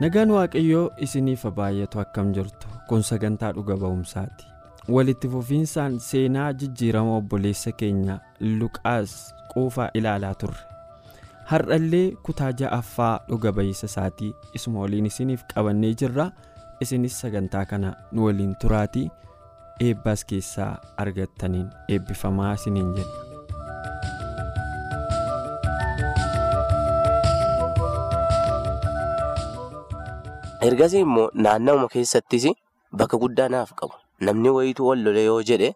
Nagaan waaqayyoo isiniif baay'atu akkam jirtu kun sagantaa dhuga ba'umsaati. Walitti fufiinsaan seenaa jijjiirama obboleessa keenya luqaas quufaa ilaalaa turre. Har'allee kutaa ja'affaa dhuga ba'iisa isaatii isuma waliin isiniif qabannee jirra. Isinis sagantaa kana nu waliin turaatii eebbaas keessaa argattaniin eebbifamaa isiniin jenna. Ergasii immoo naannawuma keessattis bakka guddaa naaf qabu. Namni wayituu wal lole yoo jedhe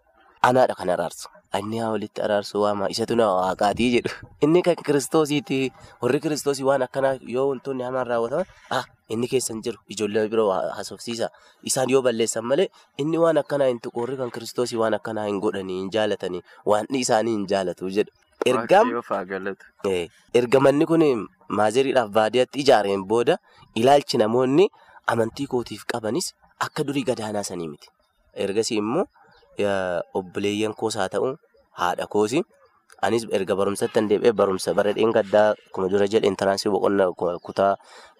anaadha kan araarsu. Inni haa walitti araarsu waama isatu na waaqaatii jedhu. Inni kan kiristoosiiti warri kiristoosii waan akkanaa yoo wantoonni hamaan raawwataman ah inni keessan jiru. Ijoollee biroo haasofsiisa isaan yoo balleessan malee inni waan akkanaa hin tuqu. Warri kan kiristoosii waan akkanaa hin godhanii hin jaalatanii waan isaanii hin jaalatu jedhu. Erga manni kun maaziriidhaaf baadiyyaatti ijaareen booda ilaalchi namoonni amantii kootiif qabanis akka durii gadaanaa sanii miti. Ergasii immoo obboleeyyan koos haa ta'u haadha koosi anis erga barumsatti deebi'ee barumsa bara dheengaddaa akkuma dura jedhe intaraansii boqonnaa kutaa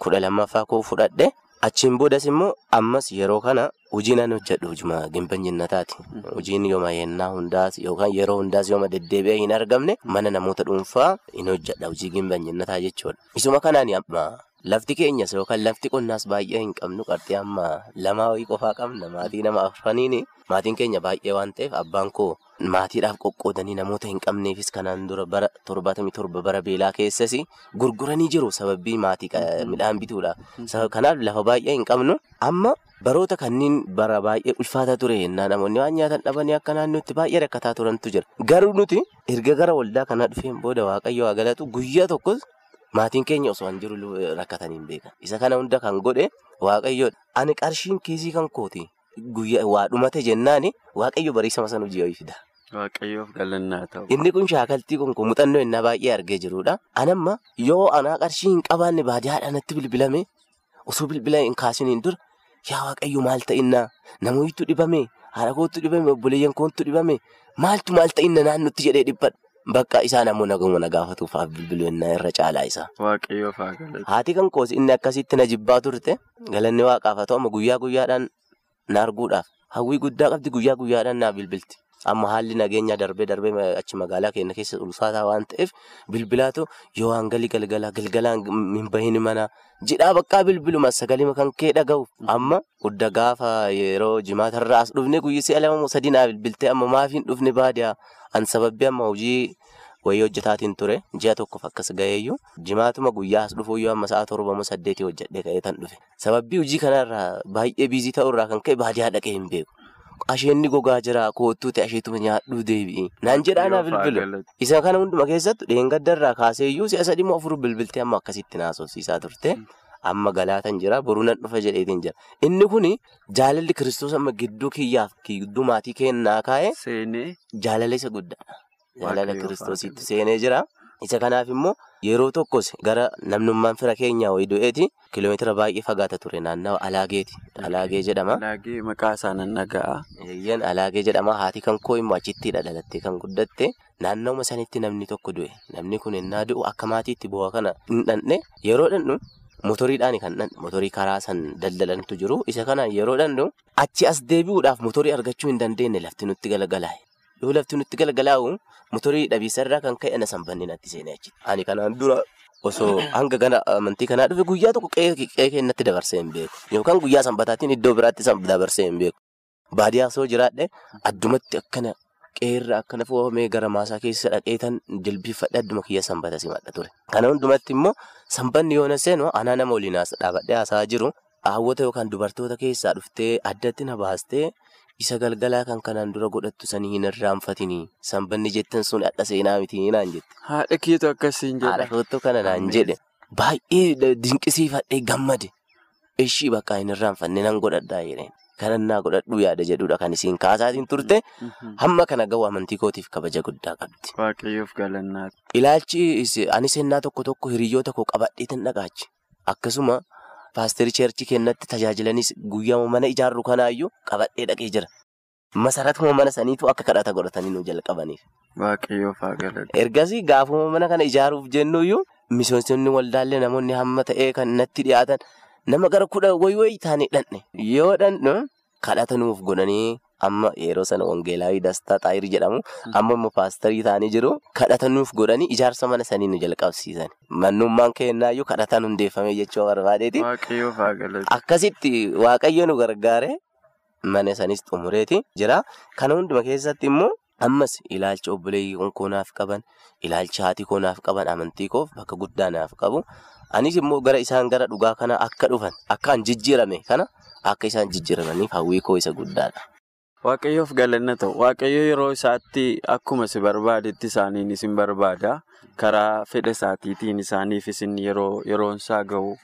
kudha lammaffaa koo fudhadhe achiin boodas immoo ammas yeroo kana hojii nan hojjedhu hojima gimbanyinnataati. Hojiin yooma yennaa hundaas yookaan yeroo hundaas yooma deddeebi'ee hin argamne mana namoota dhuunfaa hin hojjedha hojii gimbanyinnataa jechuudha. Isuma kanaan amma lafti keenyas yookaan lafti qonnaas baay'ee hin qabnu qarxii amma lamaa wayii qofaa qabna maatii nama afraniini maatiin keenya baay'ee waan ta'eef abbaan koo maatiidhaaf qoqqoodanii namoota hin qabneefis kanaan dura bara torbaatamii torba bara beelaa keessas gurguranii jiru sababii maatii midhaan bituudha. Kanaaf lafa baay'ee hin qabnu amma. Baroota kanneen bara baay'ee ulfaata ture yennaa namoonni waan nyaatan dhabanii akka naannootti baay'ee rakkataa turantu jira. Garuu nuti erga gara waldaa kanaa dhufeen booda waaqayyo haa galatu guyyaa tokkos maatiin keenya osoo hin jiru rakkatanii hin beekan. Isa kana hunda kan godhe waaqayyoodha. Ani qarshiin kiisii kan kooti guyyaa waa dhumate jennaani waaqayyo bariisama sana hojii fida. Waaqayyoof galannaa ta'u. Inni kun shaakaltii kun muuxannoo innaa baay'ee argee jirudha. Anamma yoo anaa qarshii hin qabaanne baadiyyaadhaan natti bilbilame osoo bilbila hin kaasiniin dura. Yaa waaqayyo maal ta'innaa namootatu dhibame haadha kootu dhibame obboleeyyan kootu dhibame maaltu maal ta'inna naannotti jedhee dhiphadha. Bakka isaa namoonni naguma na gaafatuufaaf bilbilannaa irra caalaa isaa. Waaqayyoof haa galatu. Haati kan koos inni akkasitti na jibbaa turte galanni waaqaaf haa ta'u guyyaa guyyaadhaan na arguudhaaf hawwii guddaa qabdi guyyaa guyyaadhaan na bilbilti. Amma haalli nageenyaa darbee darbee achi magaalaa keenya keessa ulfaataa waan ta'eef bilbilaatu yoo hangalii galgalaa galgalaan hin bahin mana jedhaa bakka bilbiluma. Sagalima kan kee dhaga'u. Amma guddaa gaafa yeroo jimaatarraa as dhufne guyyaa si'a lama sadii naa bilbiltee amma maaf hin dhufne baadiyaa an sababbii amma hojii wayii hojjetaatiin ture. Ji'a tokkoof akkas ga'eeyyuu jimaatuma guyyaa as dhufu yoo amma sa'a torba saddeetii hojjedhee ka'ee tan dhufe. Sababbii hojii kanarraa baay'ee biizii ta'urraa kan ka'e baadiyaa dhaqee hin beeku. Asheenni gogaa jira koottuu ta'e asheetuma nyaadhuu deebi'i. Naan jedhaa naa bilbilu. Isa kana hunduma keessattu dheengaddarraa kaaseeyyuu si'a sadii moo afur bilbiltee amma akkasitti naasofsiisaa turte. Amma galaatan jira boruu nan dhufa jedheetiin jira. Inni kuni jaalalli kiristoos amma gidduu kiyyaaf gidduu maatii kennaa kaa'e. Jaalala isa guddaadha. Jaalala kiristoositti seenee jira. Isa kanaaf immoo yeroo tokkos gara namnummaan fira keenyaa wayii du'eeti kiiloomeetira baay'ee fagaata ture naannawa Alaageeti. Alaagee jedhama. Alaagee maqaa isaa nan dhaga'a. Eeyyaan Alaagee jedhama. Haati kan koo immoo achittidha dhalattee kan guddatte. Naannawuma sanitti namni tokko du'e. Namni kun ennaa du'u akka maatiitti bu'aa kana hin dhandhe yeroo dhandhu motoriidhaan kan dhandhu motorii karaa san daldalantu jiru. Isa kanaan yeroo dhandhu achi as deebi'uudhaaf motorii argachuu hin dandeenye lafti nutti galagalaa'e. Yoo lafti nutti galagalaa'u motorii dhabiisarraa kan ka'e na sanbanne natti seenee achitti. Ani kanaan dura osoo hanga gana amantii kanaa dhufe guyyaa tokko qe'ee keenyatti dabarsee hin beeku. Yookaan guyyaa sanbataatiin iddoo biraatti dabarsee hin beeku. Baadiyyaa osoo jiraadhe addumatti akkana qeerra akkana fo'amee gara maasaa keessa dhaqeetan jilbiifadhe adduma kiyya sanbata simadha ture. Kana hundumatti immoo sanbanni yoo na seenu anaa nama waliin dhaabadhee haasaa jiru hawwata yookaan dubartoota keessaa dhuftee addatti na baastee isa galgalaa kan kanaan dura godhattu sanii hin irraanfatinii sanbanni jettan sun hadha seenaa miti naan jette. Haadha keetu akkasiin Haadha jedha. kootu kana naan jedhe baay'ee dinqisiifadhee gammade ishii bakka hin irraanfanne nan godhadhaa jedheen kanannaa godhadhuu yaada jedhudha kan isiin kaasaatiin turte hamma kana ga'u amantii kootiif kabaja guddaa qabdi. Waaqayyoof galannaa. Ilaalchi isi- ani sennaa tokko tokko hiriyoota koo qabadheetin dhaqaachi. Akkasuma paasterii cheerchii kennatti tajaajilanis guyyaa mana ijaarru kanaayyuu qabadhee dhaqee jira. Masaratuma mana saniitu akka kadhata godhatanii nu jalqabaniif. Waaqayyoof haa galatu. Ergasii gaafuma mana kana ijaaruuf jennuyyuu misoomsonni waldaallee namoonni hamma ta'ee kan natti dhiyaatan nama gara kudha wayi wayi taanee dhanne. Yoo dhanne kadhata nuuf godhanii amma yeroo sana wangeelaawii dastaa xaayirii jedhamu amma immoo paasterii taanii jiru kadhata nuuf godhanii ijaarsa mana sanii nu jalqabsiisan. Mannummaan kennaayyuu kadhataan hundeeffame jechuu barbaadeeti. Akkasitti waaqayyo nu gargaare mana sanis xumureeti jira. Kana hunduma keessatti immoo ammas ilaalcha obboleeyyiin koo naaf qaban, ilaalcha haati koo naaf qaban, amantii koof bakka guddaa naaf qabu. Anis immoo gara isaan gara dhugaa kana akka dhufan, akka jijjiirame kana akka isaan jijjiiramaniif hawwii koo isa guddaadha. Waaqayyoof galanna ta'u. Waaqayyo yeroo isaatti akkuma si barbaadetti isaaniin isin barbaada. Karaa fedha isaatiitiin isaaniif isin yeroo yeroon isaa gahu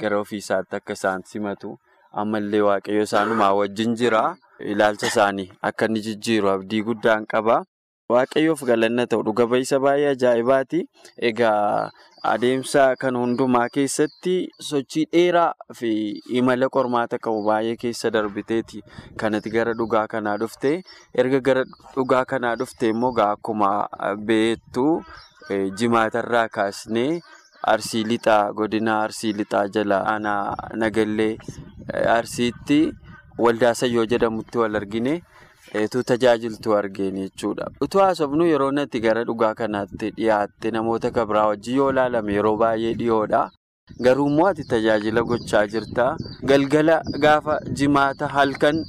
gara ofii isaatti akka isaan simatu. Ammallee Waaqayyo isaanumaa wajjin jira. Ilaalcha isaanii akka inni jijjiiru abdii guddaan qaba. Waaqayyoof galanna ta'u dhuga ba'isa baay'ee ajaa'ibaati. Egaa adeemsa kan hundumaa keessatti sochii dheeraa fi imala qormaata qabu baay'ee keessa darbiteeti kanatti gara dhugaa kanaa dhufte. Erga gara dhugaa kanaa dhufte immoo akkuma beektu eh, jimaatarraa kaasnee arsii lixaa godina arsii lixaa jala aanaa nagallee eh, arsiitti waldaa sayyoo jedhamutti wal argine. Tu tajaajiltu argeen jechuudha. Utuu haasofnu yeroo natti gara dhugaa kanaatti dhiyaatte namoota kabraa wajjin yoo ilaalame yeroo baay'ee dhiyoodha. Garuu immoo ati tajaajila gochaa jirta. Galgala gaafa jimaata halkan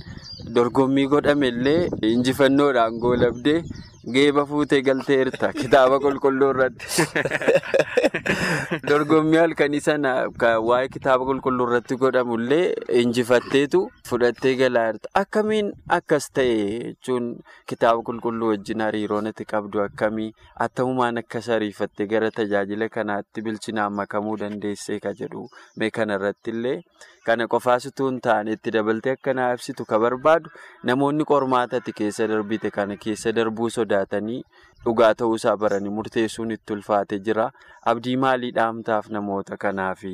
dorgommii godhame illee injifannoodhaan goolabdee geeba fuutee galteerta kitaaba qulqulluu irratti. Dorgommii halkanii sana waa'ee kitaaba qulqulluu irratti godhamu illee injifatteetu fudhattee galaa jirta. Akkamiin akkas ta'e jechuun kitaaba qulqulluu wajjin hariiroo natti qabdu akkamii attamumaan akkas ariifattee gara tajaajila kanaatti bilchinaan makamuu dandeessee ka jedhu mee kanarratti illee kana qofaas utuu hin taane itti dabaltee akka naa ibsitu ka barbaadu namoonni qormaata ati keessa darbite kana keessa darbuu sodaatanii dhugaa ta'uusaa baranii murteessuun itti ulfaatee jira. Abdii maalii dhaamtaaf namoota kanaafi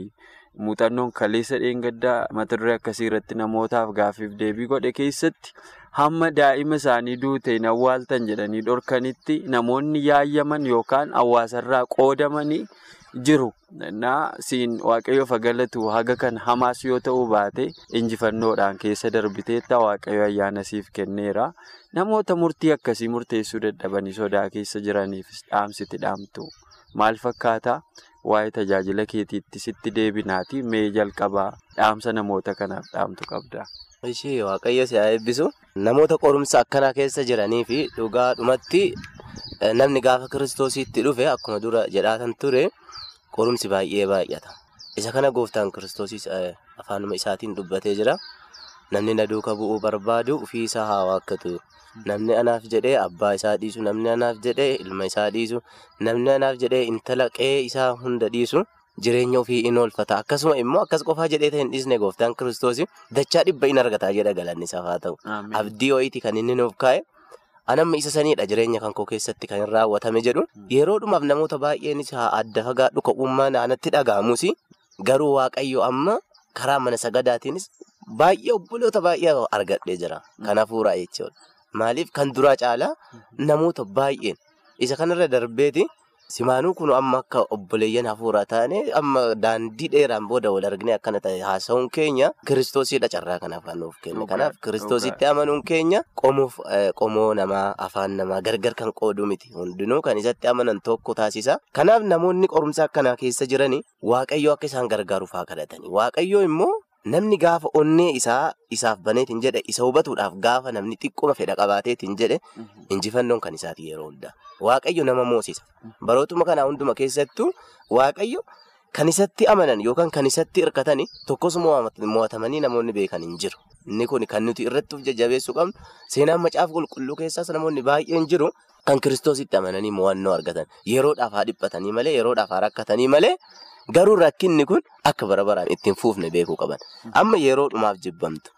muuxannoon kaleessa dheengaddaa mata duree akkasii irratti namootaaf gaafiif deebii godhe keessatti hamma daa'ima isaanii duute hin awwaaltan jedhanii dhorkanitti namoonni yaayyaman yookaan hawaasarraa qoodamanii jiru. Naa siin waaqayyoof galatu haga kan hamaas yoo ta'uu baate injifannoodhaan keessa darbiteetta waaqayyo ayyaana siif kenneera. Namoota murtii akkasii murteessuu dadhabanii sodaa keessa jiraniif dhaamsiti dhaamtu. Maal fakkaata? Waa'ee tajaajila keetiitti sitti deebinaati mee jalqabaa dhaamsa namoota kanaaf dhaamtu qabda. Ishee waaqayyo si haa eebbisu. Namoota qorumsa akkanaa keessa jiranii fi dhugaadhumatti namni gaafa kiristoositti dhufe akkuma dura jedhaatan ture qorumsi baay'ee baay'ata. Isa kana gooftaan kiristoosis afaanuma isaatiin dubbatee jira. Namni na duuka bu'uu barbaadu ofii isaa haa waakkatu. Namni anaaf jedhee abbaa isaa dhiisu, namni anaaf jedhee ilma isaa dhiisu, namni anaaf jedhee intala qe'ee isaa hunda dhiisu. Jireenya ofii in oolfata. Akkasuma immoo akkas qofaa jedhee hin dhiisne gooftaan kiristoos dachaa dhibba in argataa jedha galanni isaaf haa ta'u. Abdii wayiiti kan inni nuuf kaa'e. Anamma isa saniidha jireenya kan koo keessatti kan raawwatame jedhu. Yeroodhumaaf namoota baay'eenis adda fagaadhu ka'ummaan anatti dhaga'amus garuu waaqayyo amma karaa mana sagadaatiinis baay'ee obboloota baay'ee argadhee jira. Kan hafuuraa jechuudha. Maaliif kan duraa caalaa namoota baay'een isa kanarra darbeeti. Simaanuu kun amma akka obboleeyyan hafuuraa taane amma daandii dheeraan booda wal argine akkana ta'e haasa'uun keenya kiristoosidha carraa kanaaf kan nuuf kenne. Kanaaf kiristoositti amanuun keenya qomuuf qomoo namaa afaan namaa gargar kan qoodu miti. Hundinuu kan isatti amanan tokko taasisa. Kanaaf namoonni qorumsa akkanaa keessa jiranii waaqayyoo akka isaan gargaaruuf haa kadhatanii. Waaqayyoo immoo namni gaafa onnee isaa isaaf baneetiin jedhe isa hubatuudhaaf gaafa namni xiqquma fedha qabaateetiin jedhe injifannoon kan isaati yeroo hundaa. Waaqayyo nama moosisa. Barootuma kanaa hunduma keessattuu waaqayyo kan isatti amanan yookaan kan isatti hirkatan tokkos mo'atamanii namoonni beekan hin jiru. Inni kun kan nuti irratti of jajjabeessuu qabnu seenaan macaafa qulqulluu keessaas namoonni baay'een jiru kan kiristoositti amananii mo'annoo argatan yeroodhaaf haa dhiphatanii malee yeroodhaaf haa rakkatanii malee garuu rakkinni kun akka bara baraan ittiin fuufne beekuu qaban. Amma yeroo dhumaaf jibbamtu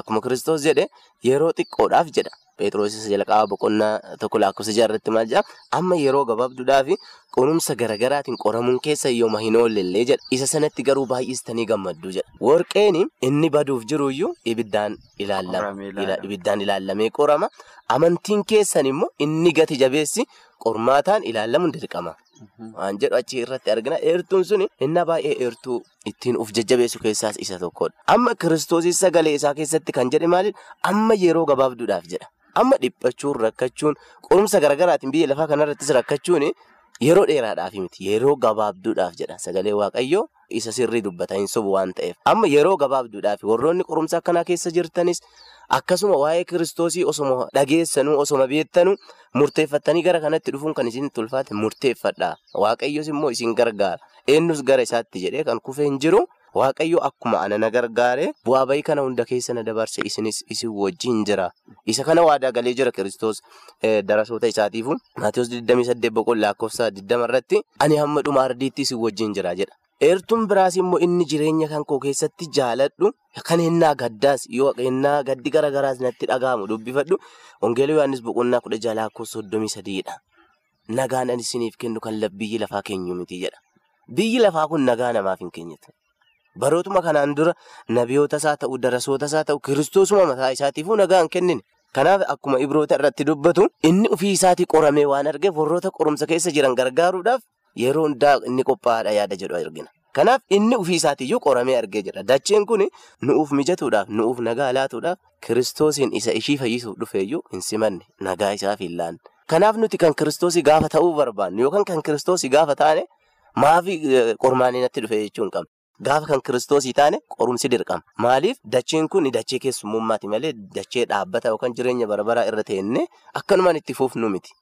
akkuma kiristoos jedhe yeroo xiqqoodhaaf jedha. Pheexroosis jalqaba boqonnaa tokko lakkoofsa jaarratti maal jedhama amma yeroo gabaabduudhaa fi qorumsa garagaraatiin qoramuun keessa yooma hin oollellee jedha. Isa sanatti garuu baay'istanii gammaddu jedha. Warqeen inni baduuf jiruyyuu ibiddaan ilaallamee qorama. Amantiin keessan immoo inni gati jabeessi qormaataan ilaallamuun dirqama. Waan jedhu achi irratti argina. Eertuun suni inni baay'ee eertuu ittiin of jajjabeessu keessaas isa tokkodha. Amma kiristoosis sagalee isaa keessatti kan jedhe maali? Amma yeroo gabaabduudhaaf jedha. Amma dhiphachuun rakkachuun qorumsa garaagaraatiin biyya lafaa kanarrattis rakkachuun yeroo dheeraadhaaf miti. Yeroo gabaabduudhaaf jedha sagalee waaqayyoo isa sirrii dubbata hin sobu waan ta'eef. Amma yeroo gabaabduudhaaf warroonni qorumsa akkanaa keessa jirtanis akkasuma waa'ee kiristoosii osoma dhageessanuu osoma beektanuu murteeffattanii gara kanatti dhufuun kan isin tulfaate murteeffadha. Waaqayyos immoo isin gargaara. Eenyus gara isaatti jedhee kan kufee hin jiru. Waaqayyo akkuma ana na gargaare bu'aa bahii kana hunda keessa na dabarse isinis isin wajjin jira. Isa kana waadaa galee jira Kiristoos darasoota isaatiifu. Maatiyus 28 boqonnaa lakkoofsa 20 irratti ani hamma dhuma ardiitti isin wajjin jira jedha. Eertuun biraas immoo inni jireenya kan koo keessatti jaaladhu kan hennaa gaddaas yoo hennaa gaddi garagaraas natti dhaga'amu dubbifadhu Wangeelii Yohaannis boqonnaa kudha jaha lakkoofsa soddomii sadiidha. Nagaan ani isiniif kennu kan biyyi lafaa keenyu miti jedha. Biyyi lafaa kun nagaa namaaf hin kennite. Barootuma kanaan dura nabiyoota isaa ta'u darasoota isaa ta'u kiristoosuma mataa isaatiifuu nagaa hin kennine. Kanaaf akkuma ibroota irratti dubbatu inni ofii isaatii qoramee waan argeef warroota qorumsa keessa jiran gargaaruudhaaf yeroo hundaa inni qophaa'aadha yaada jedhu argina. Kanaaf inni ofii isaatiiyyuu qoramee argee jira. Dacheen kun nu'uuf mijatuudhaaf nu'uuf nagaa laatuudhaaf kiristoosiin isa ishii fayyisuuf dhufeeyyuu hin simanne nagaa isaaf hin laanne. Kanaaf nuti kan kiristoosii gaafa ta'uu barbaannu yookaan kan kiristoosii gaafa taane maafii qormaanii natti dhufe jechuu hin qabnu. Gaafa kan kiristoosii taane qorumsi dirqama. Maaliif dacheen kun dachee keessummummaati malee dachee dhaabbata yookaan jireenya barabaraa irra teennee akkanumaan itti fufnu miti.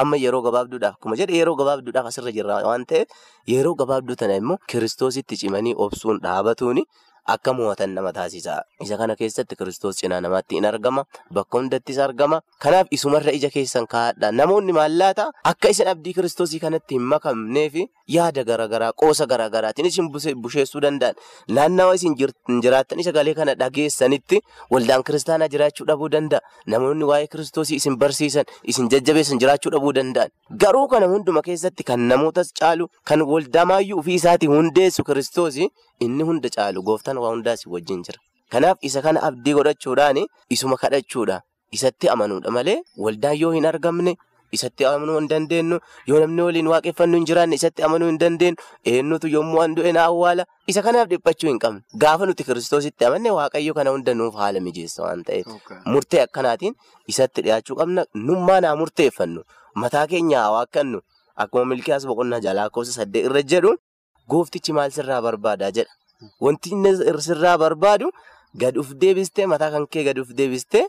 Amma yeroo gabaabduudhaaf akkuma jedhe yeroo gabaabduudhaaf asirra jirra waan ta'eef yeroo gabaabduu tana immoo kiristoositti cimanii obsuun dhaabatuuni akka mo'atan nama taasisa. Isa kana keessatti kiristoos cinaa namaatti in argama. Bakka hundattis argama. Kanaaf isumarra ija keessan kaa'adha. Namoonni maallaata akka isin abdii kiristoosii kanatti hin makamneef yaada garaagaraa qoosa garaagaraatiin isin busheessuu danda'an. Naannawa isin jiraattan sagalee kana dhageessanitti waldaan kiristaanaa jiraachuu dhabuu danda'a. Namoonni waa'ee kiristoosii isin barsiisan isin jajjabeessan jiraachuu dhabuu danda'an. Garuu kana hunduma keessatti kan namootas caalu kan waldamaayyuu ofii isaatii hundeessu kiristoosii inni hunda caalu gooftaan waa hundaas wajjin jira. Kanaaf isa kana abdii godhachuudhaan isuma kadhachuudha. Isatti amanuudha malee waldaan yoo hin argamne isatti amanuu hin dandeenyu yoo namni waliin waaqeffannu hin jiraanne isatti amanuu hin dandeenyu eenyutu yommuu an du'e na awwaala isa kanaaf dhiphachuu hin qabnu. Gaafa nuti kiristoositti amanne waaqayyo kana hunda nuuf haala mijeessa waan ta'eef murtee akkanaatiin isatti dhiyaachuu qabna nummaa naa murteeffannu mataa keenya waaqannu akkuma milkiyaas boqonnaa jalaa lakkoofsa saddeet irra jedhu gooftichi maal sirraa barbaadaa jedha. Wanti sirraa barbaadu gad uf deebistee mataa kan kee gad uf deebistee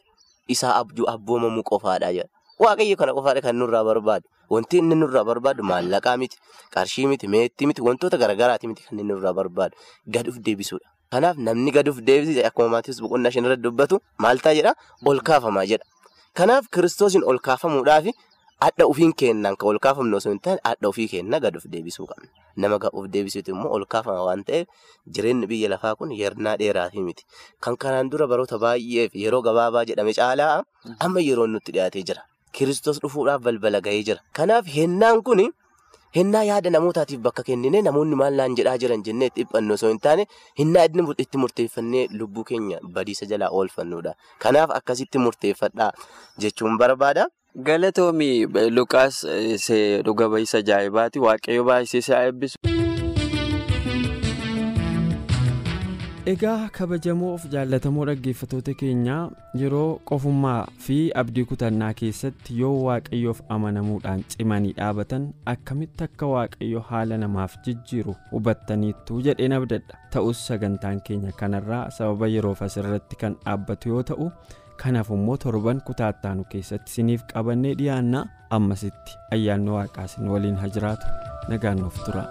isaa abboomamuu qofaadha jedha. Waaqayyo kana qofaadha kan nurraa barbaadu. Wanti inni nurraa barbaadu maallaqaa miti, qarshii miti, meettii miti, wantoota garaagaraati miti kan inni nurraa barbaadu. Gad uf deebisuudha. Kanaaf namni gad uf deebise akkuma Maatiyoos boqonnaa shan irratti dubbatu maal ta'a jedha ol kaafamaa jedha. Kanaaf kiristoosiin ol kaafamuudhaaf Hadha ofiin keennan kan ol kaafamnu osoo hin taane hadha ofii keenna gad of deebisuu qabna. Nama of deebisuutu immoo ol kaafama waan ta'eef jireenyi biyya lafaa kun yernaa dheeraafi miti. Kan kanaan dura baroota baay'eef yeroo gabaabaa jedhame caalaa amma yeroon nutti dhiyaatee jira. Kiristoos dhufuudhaaf balbala gahee jira. Kanaaf hennaan kun hennaa yaada namootaatiif bakka kennine namoonni maal naan jedhaa jiran jennee itti dhiphannu osoo hin taane hennaa itti murteeffannee lubbuu keenya badiisa jalaa oolfannuudha. Kanaaf akkasitti murteeffadhaa jechuun barbaada. Galatoomii Luqaas dhuga ba'iisa ajaa'ibaati. Waaqayyo baay'isee isaa eebbisu. Egaa kabajamoof jaallatamoo dhaggeeffatoota keenyaa yeroo qofummaa fi abdii kutannaa keessatti yoo waaqayyoof amanamuudhaan cimanii dhaabatan akkamitti akka waaqayyo haala namaaf jijjiiru hubattaniittu jedheen abdadha. Ta'us sagantaan keenya kanarraa sababa yeroof asirratti kan dhaabbatu yoo ta'u. kanaaf immoo torban kutaa ittaanu keessatti siniif qabannee dhiyaannaa ammasitti ayyaanni waaqaasin waliin haa jiraatu nagaannoof tura.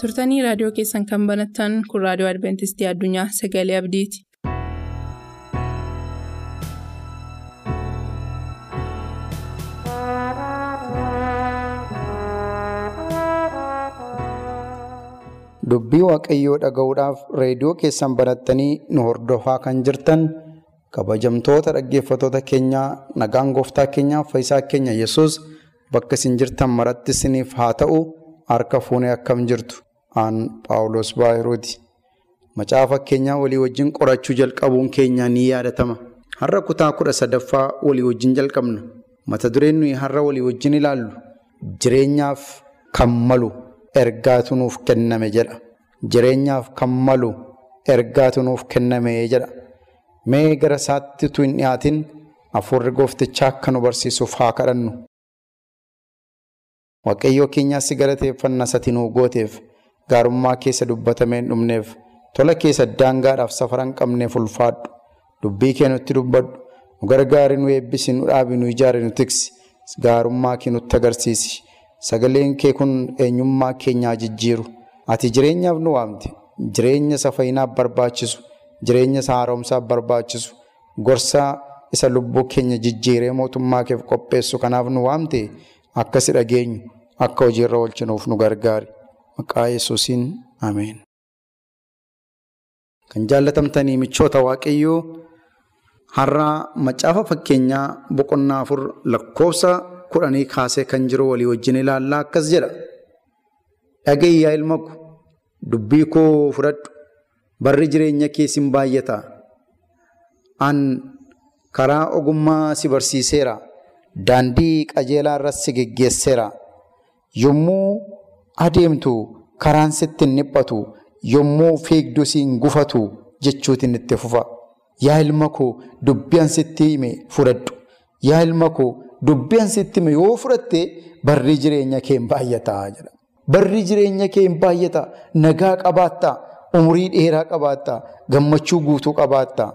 turtanii raadiyoo keessan kan banattan kun raadiyoo adventistii addunyaa sagalee abdiiti Dubbii Waaqayyoo dhaga'uudhaaf reediyoo keessan banattanii nu hordofaa kan jirtan kabajamtoota dhaggeeffattoota keenyaa nagaan gooftaa keenyaaf fayyisaa keenya yesus bakka isin jirtan maratti isiniif haa ta'u harka fuunee akkam jirtu aan Paawulos Baayirooti. Macaafa keenyaa walii wajjin qorachuu jalqabuun keenya ni yaadatama. Har'a kutaa kudha sadaffaa walii wajjin jalqabna. Mata dureen nuyi har'a walii wajjin ilaallu jireenyaaf kan malu. ergaatu nuuf kenname jedha. Jireenyaaf kan malu ergaatu nuuf kenname jedha. Mee gara isaatti utuu hin dhiyaatin hafuurri gooftichaa akka nu barsiisuuf haa kadhannu. Waaqayyoo keenyaas galateeffannaa sati nuu gooteef gaarummaa keessa dubbatamee hin dhumneef tola keessa daangaadhaaf safara hin qabneef ulfaadhu. Dubbii kee nutti dubbadhu. Nu gargaari nu eebbisi nu dhaabi nu ijaari nu tiksi. Gaarummaa kee nutti agarsiisi. Sagaleen kee kun eenyummaa keenyaa jijjiiru. Ati jireenyaaf nu waamte. Jireenya isa fayyinaaf barbaachisu. Jireenya isa haaromsaaf barbaachisu. Gorsa isa lubbuu keenya jijjiiree mootummaa keef qopheessu kanaaf nu waamte akka si dhageenyu akka hojiirra oolchinuuf nu gargaari. Maqaa Yesuusiin Ameen. Kan jaallatamtanii michoota Waaqayyoo har'a macaafa fakkeenyaa boqonnaa afur lakkoofsa. kudhanii kaasee kan jiru walii wajjin ilaallaa akkas jedha. Dhaga'i yaa ilma ko dubbii koo fudhadhu barri jireenya keessin baay'ata. An karaa ogummaa si barsiiseera. Daandii qajeelaa irras si geggeesseera. Yommuu adeemtu karaan sitti hin. Yommuu fiigdu si gufatu jechuutiin itti fufa. Yaa ilma koo dubbii an sitti hime fudhadhu. Yaa ilma koo dubbii an sitti hime yoo fudhatte barri jireenya kee hin baay'ata. Barri jireenya kee hin baay'ata. Nagaa qabaattaa. Umurii dheeraa qabaattaa. Gammachuu guutuu qabaattaa.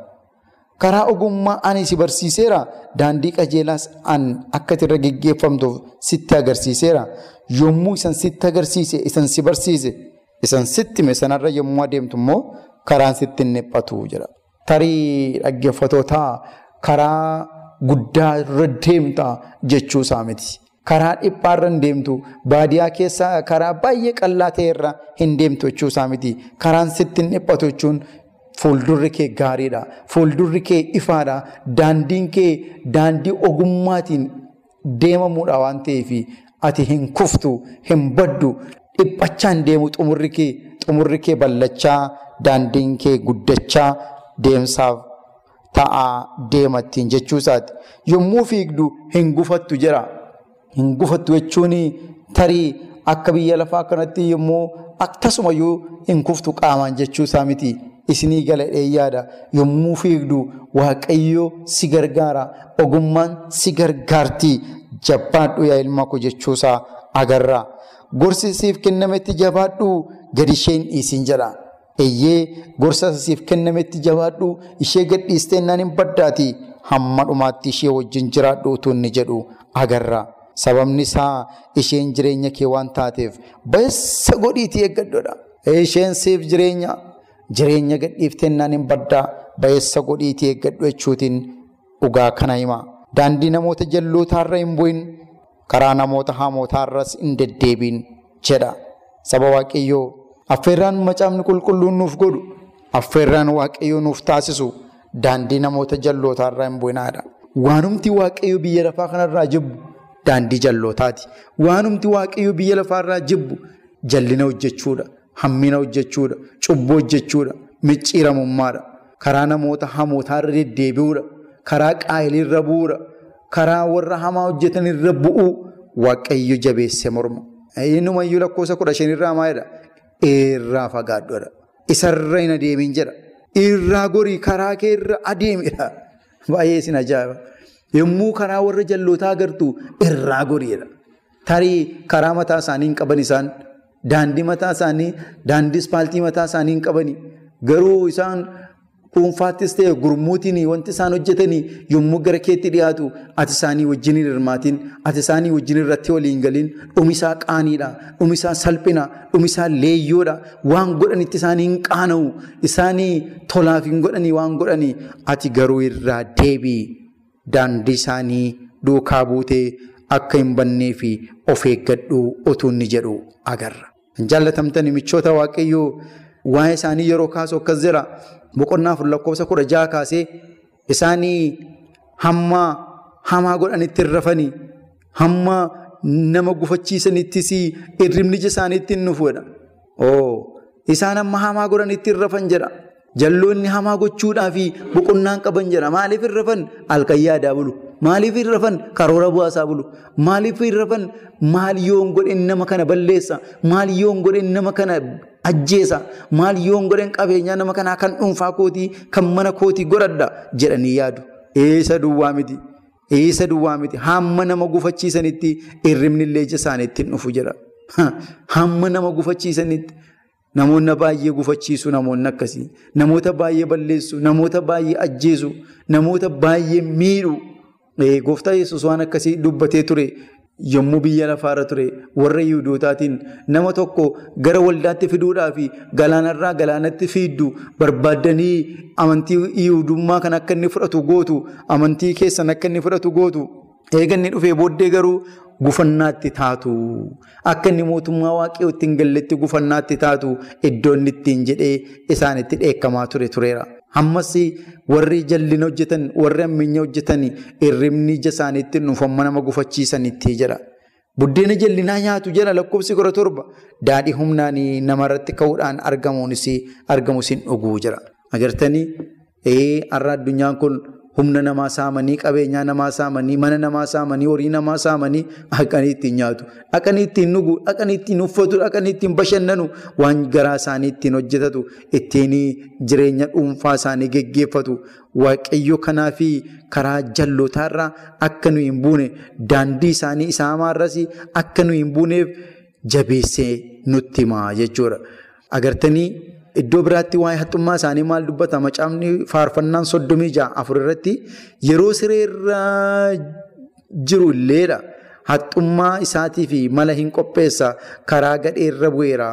Karaa ogummaa ani si barsiiseera. Daandii qajeelaas an akka irra geggeeffamtuuf sitti agarsiiseera. Yommuu isan sitti agarsiise, isan si barsiise, isan sitti hime sanarra yommuu adeemtu immoo karaan sitti hin dhiphatu jedha. Tarii dhaggeeffatootaa karaa guddaa irra deemta jechuu isaa miti. Karaa dhiphaa irra hin deemtu. Baadiyyaa keessaa karaa baay'ee qal'aa ta'e irra hin deemtu jechuu isaa miti. Karaan sitti hin dhiphatu jechuun fuuldurri kee gaariidha. Fuuldurri kee ifaadha. Daandiin kee daandii ogummaatiin deemamuudha waan ta'eef ati hin kuftu, hin baddu, dhiphachaa hin deemu xumurri kee, xumurri kee ballachaa, daandiin kee guddachaa deemsaaf ta'aa deemattiin jechuu isaati. Yommuu fiigdu hin gufattu jira. Hin gufattu jechuun tarii akka biyya lafaa kanatti yommuu akkasumayyuu hin kuftu qaamaan jechuu isaa miti. Isinii gala dheeyyaadha. Yommuu fiigdu waaqayyoo si gargaara. Ogummaan si gargaarti. Jabaadhu yaa ilma koo jechuusaa agarra. Gorsi siif kennametti jabaadhu gadi isheen dhiisin jedha. Eeyyee gorsa siif kennametti jabaadhu ishee gadhiistee naan hin baddaati. Hamma dhumaatti ishee wajjin jiraadhu utuu inni jedhu agarra. Sababni isaa isheen jireenya kee waan taateef ba'eessa godhiitii eeggadhoodha. Isheen siif jireenya jireenya gadhiiftee naan hin baddaa ba'eessa godhiitii eeggadhu jechuutiin dhugaa kana hima. Daandii namoota jallootaarra hin bu'in karaa namoota hamootaarras hin deddeebiin jedha. Saba Waaqayyoo affeerraan macaafni qulqulluun nuuf godhu affeerraan Waaqayyoo nuuf taasisu daandii namoota jallootaarra hin bu'inaadha. Waanumti Waaqayyoo biyya lafaa kanarraa jibbu daandii jallootaati. Waanumti Waaqayyoo biyya lafaarraa jibbu jallina hojjechuudha. Hammina hojjechuudha. Cubbuu hojjechuudha. Micciiramummaadha. Karaa namoota hamootaarra deddeebi'uudha. Karaa qaayiliirra bu'uudha. Karaa warra hamaa hojjetanirra bu'uu Waaqayyo jabeesse morma. Innumayyuu lakkoofsa kudha shanirraa maalidha? Irraa fagaadhuudha. Isarra hin adeemin jedha. Irraa gorii karaa kee irra adeemidha. Baay'ee isin ajaa'iba. Yommuu karaa warra jallootaa agartu irraa goriidha. Tarii karaa mataa isaanii hin qaban isaan daandii mataa isaanii daandii ispaaltii mataa isaanii hin qabani. Garuu isaan dhuunfaattis ta'e gurmuutiin wanti isaan hojjetanii yommuu gara keetti dhiyaatu ati isaanii wajjin hin hirmaatin ati isaanii wajjin irratti waliin galin dhumisaa qaaniidha dhumisaa salphina dhumisaa leeyyoodha waan godhanitti isaanii hin qaana'u isaanii tolaaf hin godhanii waan godhanii ati garuu irraa deebii daandii isaanii duukaa buutee akka hin bannee fi of eeggadhu utuu inni jedhu agarra. Jaallatamtanii michoota waaqayyoo waa'ee isaanii yeroo kaasu akkas jira. Boqonnaa afur lakkoofsa kudha jaha kaasee isaanii hamma hamaa godhanitti hin rafanii hamma nama gufachiisanittis irribni ija isaaniitti hin dhufuudha. Isaan hamma hamaa godhanitti hin rafan jedha. Jalloonni hamaa gochuudhaa fi boqonnaan qaban jedha. Maaliif hin rafan? Halkan yaadaa bulu. Maaliif hin rafan? Karoora bu'aasaa bulu. Maaliif hin rafan? Maal yoon godhen nama kana balleessa? Maal yoon godhen nama kana ajjeesa? Maal yoon godhen qabeenyaa nama kanaa kan dhuunfaa kootii kan mana kootii godhadha jedhanii yaadu. Eessa duwwaa miti. Eessa duwwaa miti. Hamma nama gufachiisanitti irribni illee ija isaaniitti hin dhufu jedha. Hamma nama gufachiisanitti. Namoonni baay'ee gufachiisu namoonni akkasii. Namoota baay'ee balleessu. Namoota baay'ee ajjeesu. Namoota baay'ee miidhu. Gooftaa Yesuus waan akkasii dubbatee ture yommuu biyya lafaarra ture warra Yihudootaatiin nama tokko gara waldaatti fiduudhaa fi galaanarraa galaanatti fiiddu barbaaddanii amantii Yihudummaa kan akka inni fudhatu gootu amantii keessan akka inni fudhatu gootu eeganni dhufee booddee garuu gufannaatti taatu akka inni mootummaa waaqayyootti hin galletti gufannaatti taatu iddoo inni ittiin jedhee isaanitti dheekkamaa ture tureera. Ammas warri jallina hojjetan warri ammayyaa hojjetan irribni ija isaaniitti dhuunfamma nama gufachiisanitti jira. Buddeena jallinaa nyaatu jala lakkoofsi kudha torba daadhii humnaan namarratti ka'uudhaan argamuunis argamus hin dhuguu jira. Agartanii har'a addunyaan kun humna namaa saamanii qabeenyaa namaa saamanii mana namaa saamanii horii namaa saamanii dhaqanii ittiin nyaatu dhaqanii ittiin dhugu dhaqanii ittiin uffatu dhaqanii ittiin bashannanu waan garaa isaanii ittiin hojjetatu ittiin jireenya dhuunfaa isaanii geggeeffatu waaqayyo kanaa fi karaa jallootaarraa akka nu hin buune daandii isaanii isaa hamaarras akka nu hin buuneef jabeessee nutti himaa jechuudha agartanii. Iddoo biraatti waa'ee haxxummaa isaanii maal dubbata? Macaafni faarfannaan soddomii ja'a afur irratti yeroo siree irra jiru illeedha. Haxxummaa isaatii fi mala hin qopheessa. Karaa gadheerra bu'eera.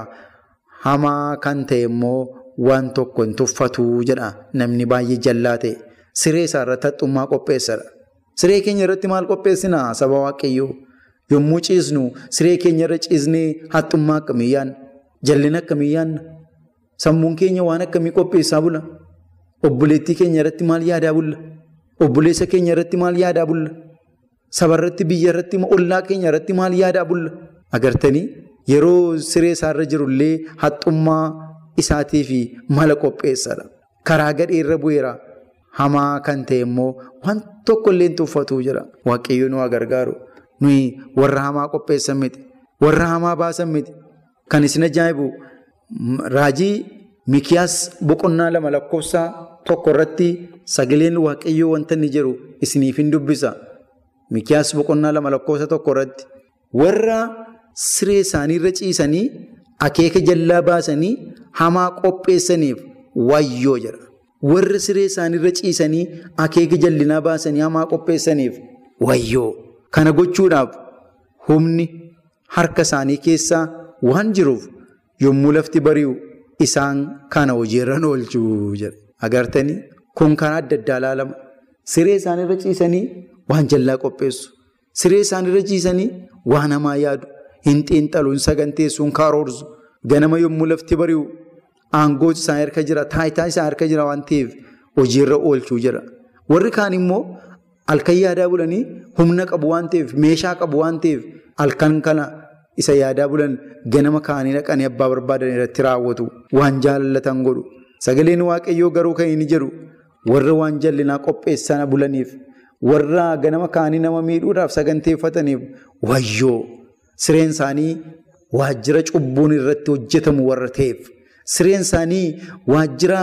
Hamaa kan ta'e immoo waan tokko hin tuffatu jedha namni baay'ee jallaa ta'e. Siree isaa irratti haxxummaa qopheessadha. Siree keenya irratti maal qopheessinaa saba waaqayyoo? Yommuu ciisnu siree keenya irra ciisnee haxxummaa akkamii yaadna? Jallina akkamii yaadna? Sammuun keenya waan akkamii qopheessaa bula? Obboleettii keenya irratti maal yaadaa bulla? Obboleessa keenya irratti maal yaadaa bulla? Saba irratti, biyya irratti, ollaa keenya irratti maal yaadaa bulla? Agartanii yeroo siree isaarra jirullee haxxummaa isaatii fi mala qopheessadha. Karaa gadhee irra bu'eera. Hamaa kan ta'e immoo waan tokko illee tuffatu jira. Waaqayyo nu gargaaru. Nuyi warra hamaa qopheessan miti. Warra hamaa baasan miti. Kan isin ajaa'ibu Raajii Mikiyaas boqonnaa lama lakkoofsaa tokko irratti sagaleen waaqayyoo wanta inni jedhu isiniif hin dubbisa. Mikiyaas boqonnaa lama lakkoofsa tokko irratti warra siree isaanii irra ciisanii akeeka jallaa baasanii hamaa qopheessaniif wayyoo jedha. Warra siree isaanii irra ciisanii akeeka jallinaa baasanii hamaa qopheessaniif wayyoo. Kana gochuudhaaf humni harka isaanii keessaa waan jiruuf. Yommuu lafti bari'u isaan kana hojiirra oolchuu jedha. Agartanii kun karaa adda addaa ilaalama. Siree isaanirra ciisanii waan jallaa qopheessu. Siree isaanirra ciisanii waan hamaa yaadu. Hin xiinxalu, hin saganteessu, hin karoorsu. Ganama yommuu lafti bari'u aangooti isaan harka jira, taayitaa isaan harka jira waan ta'eef hojiirra oolchuu jira. Warri kaan immoo halkan yaadaa bulanii humna qabu waan ta'eef, meeshaa qabu waan ta'eef halkan kana. Isa yaadaa bulan ganama kaanii dhaqanii abbaa barbaadan irratti raawwatu. Waan jaallatan godhu. Sagaleen waaqayyoo garuu kan inni jedhu warra waan jallinaa qopheessan bulaniif warra ganama kaanii nama miidhuudhaaf saganteeffataniif wayyoo! Sireen isaanii waajjira cubbuun irratti hojjetamu warra ta'eef. Sireen isaanii waajjira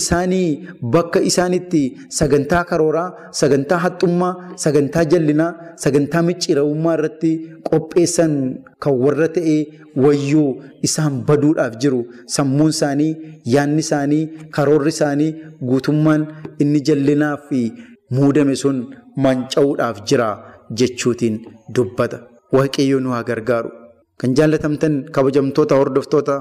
isaanii bakka isaanitti sagantaa karooraa, sagantaa haxxummaa, sagantaa jallinaa, sagantaa micciirawummaa irratti qopheessan kan warra ta'ee wayyoo isaan baduudhaaf jiru. Sammuun isaanii, yaadni isaanii, karoorri isaanii guutummaan inni jallinaa fi muudame sun manca'uudhaaf jira jechuutiin dubbata. Waaqayyo nu haa gargaaru. Kan jaallatamtan kabajamtoota hordoftoota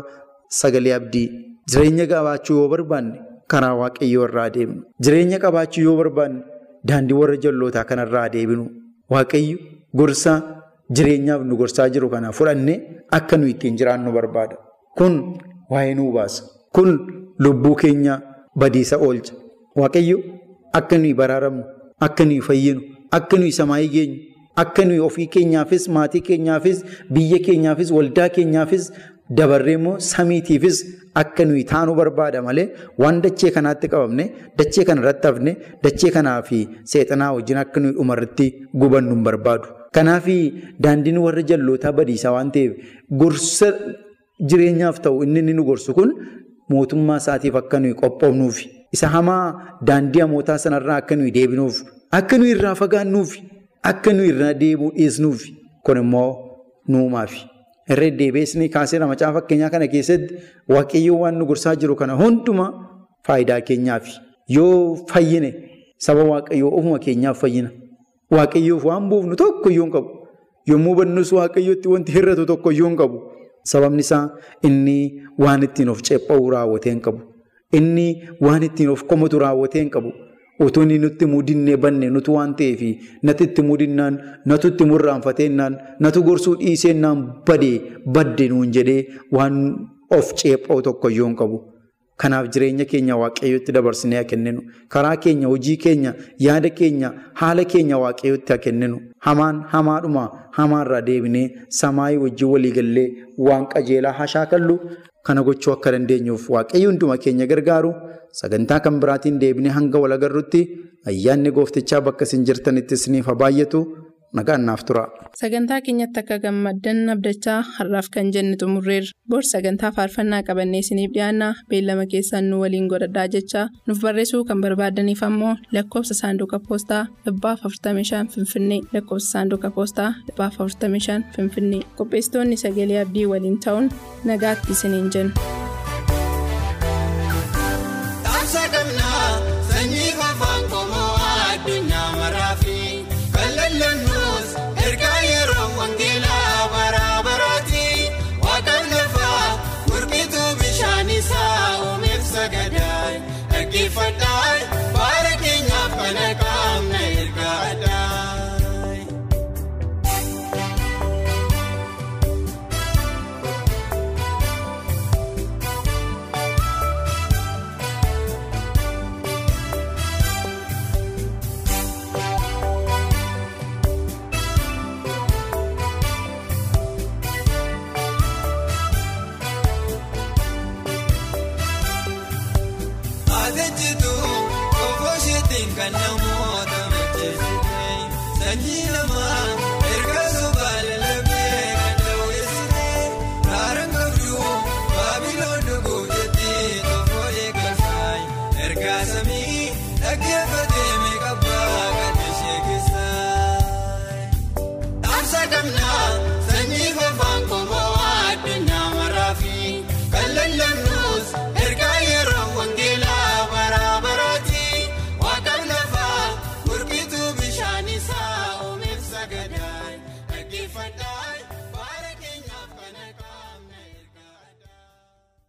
sagalee abdii jireenya qabaachuu yoo barbaanne karaa waaqayyoo irraa adeemnu. Jireenya qabaachuu yoo barbaanne daandii warra jallootaa kanarraa adeemnu. Waaqayyo gorsa jireenyaaf nu gorsaa jiru kana fudhannee akka nu ittiin jiraannu barbaada. Kun waa'ee nuu baasa. Kun lubbuu keenya badiisa oolcha. Waaqayyo akka nuyi baraaramnu, akka nuyi fayyinu, akka nuyi samaayii geenyu. Akka nuyi ofii keenyaafis maatii keenyaafis biyya keenyaafis waldaa keenyaafis dabarree immoo samiitiifis akka nuyi taanu barbaada malee waan dachee kanaatti qabamne dachee kana hafne dachee kanaa fi seexanaa wajjin akka nuyi dhumarratti gubannu hin barbaadu. Kanaaf daandiin warra jallootaa badiisaa waan ta'eef gorsa jireenyaaf ta'u inni inni nu gorsu kun mootummaa isaatiif akka nuyi qophoofnuuf isa hamaa daandii hamootaa sanarraa akka nuyi deebinuuf akka nuyi irraa fagaannuuf. Akka nuyi irraa deemuu dhiisnuuf kun immoo nuumaafi. Irra deebiisni kaaseera macaa fakkeenyaa kana keessatti waaqayyoo waan nu gorsaa jiru kana hundumaa faayidaa keenyaafi. Yoo fayyine saba waaqayyoo ofuma keenyaaf fayyina. Waaqayyoof waan buufnu tokko iyyuu hin qabu. Yommuu bannus waaqayyootti wanti hir'atu tokko iyyuu hin qabu. Sababni isaa inni waan ittiin of ceepha'u raawwatee hin qabu. Inni waan ittiin of komatu raawwatee hin qabu. Otoo inni nutti mudinnee banne nutu waan ta'eef natti itti mudinnaan natu itti murraanfateennaan natu gorsuu dhiiseennaan badee badde nuun jedhee waan of ceepha'u tokko iyyuu hin qabu. Kanaaf jireenya keenya waaqayyotti dabarsinee haa kenninu. Karaa keenya, hojii keenya, yaada keenya, haala keenya waaqayyotti haa kenninu. Hamaan hamaadhuma hamaarraa deebinee samaayii wajjin waliigallee waan qajeelaa haa shaakallu. Kana gochuu akka dandeenyuuf waaqayyo hunduma keenya gargaaru. Sagantaa kan biraatiin deebinee hanga wal agarrutti ayyaanni gooftichaa bakka isin jirtanitti isiniif haa baay'atu nagaan naaf tura. Sagantaa keenyatti akka gammaddan abdachaa har'aaf kan jenne xumurreerra. Bor sagantaa faarfannaa qabannee isiniif dhiyaanna beellama keessaan nu waliin godhadhaa jechaa nuuf barreessuu kan barbaadaniif ammoo lakkoofsa saanduqa poostaa dhibbaaf 45 Finfinnee lakkoofsa saanduqa poostaa dhibbaaf 45 Finfinnee qopheessitoonni sagalee abdii waliin ta'uun nagaatti isiniin jenna.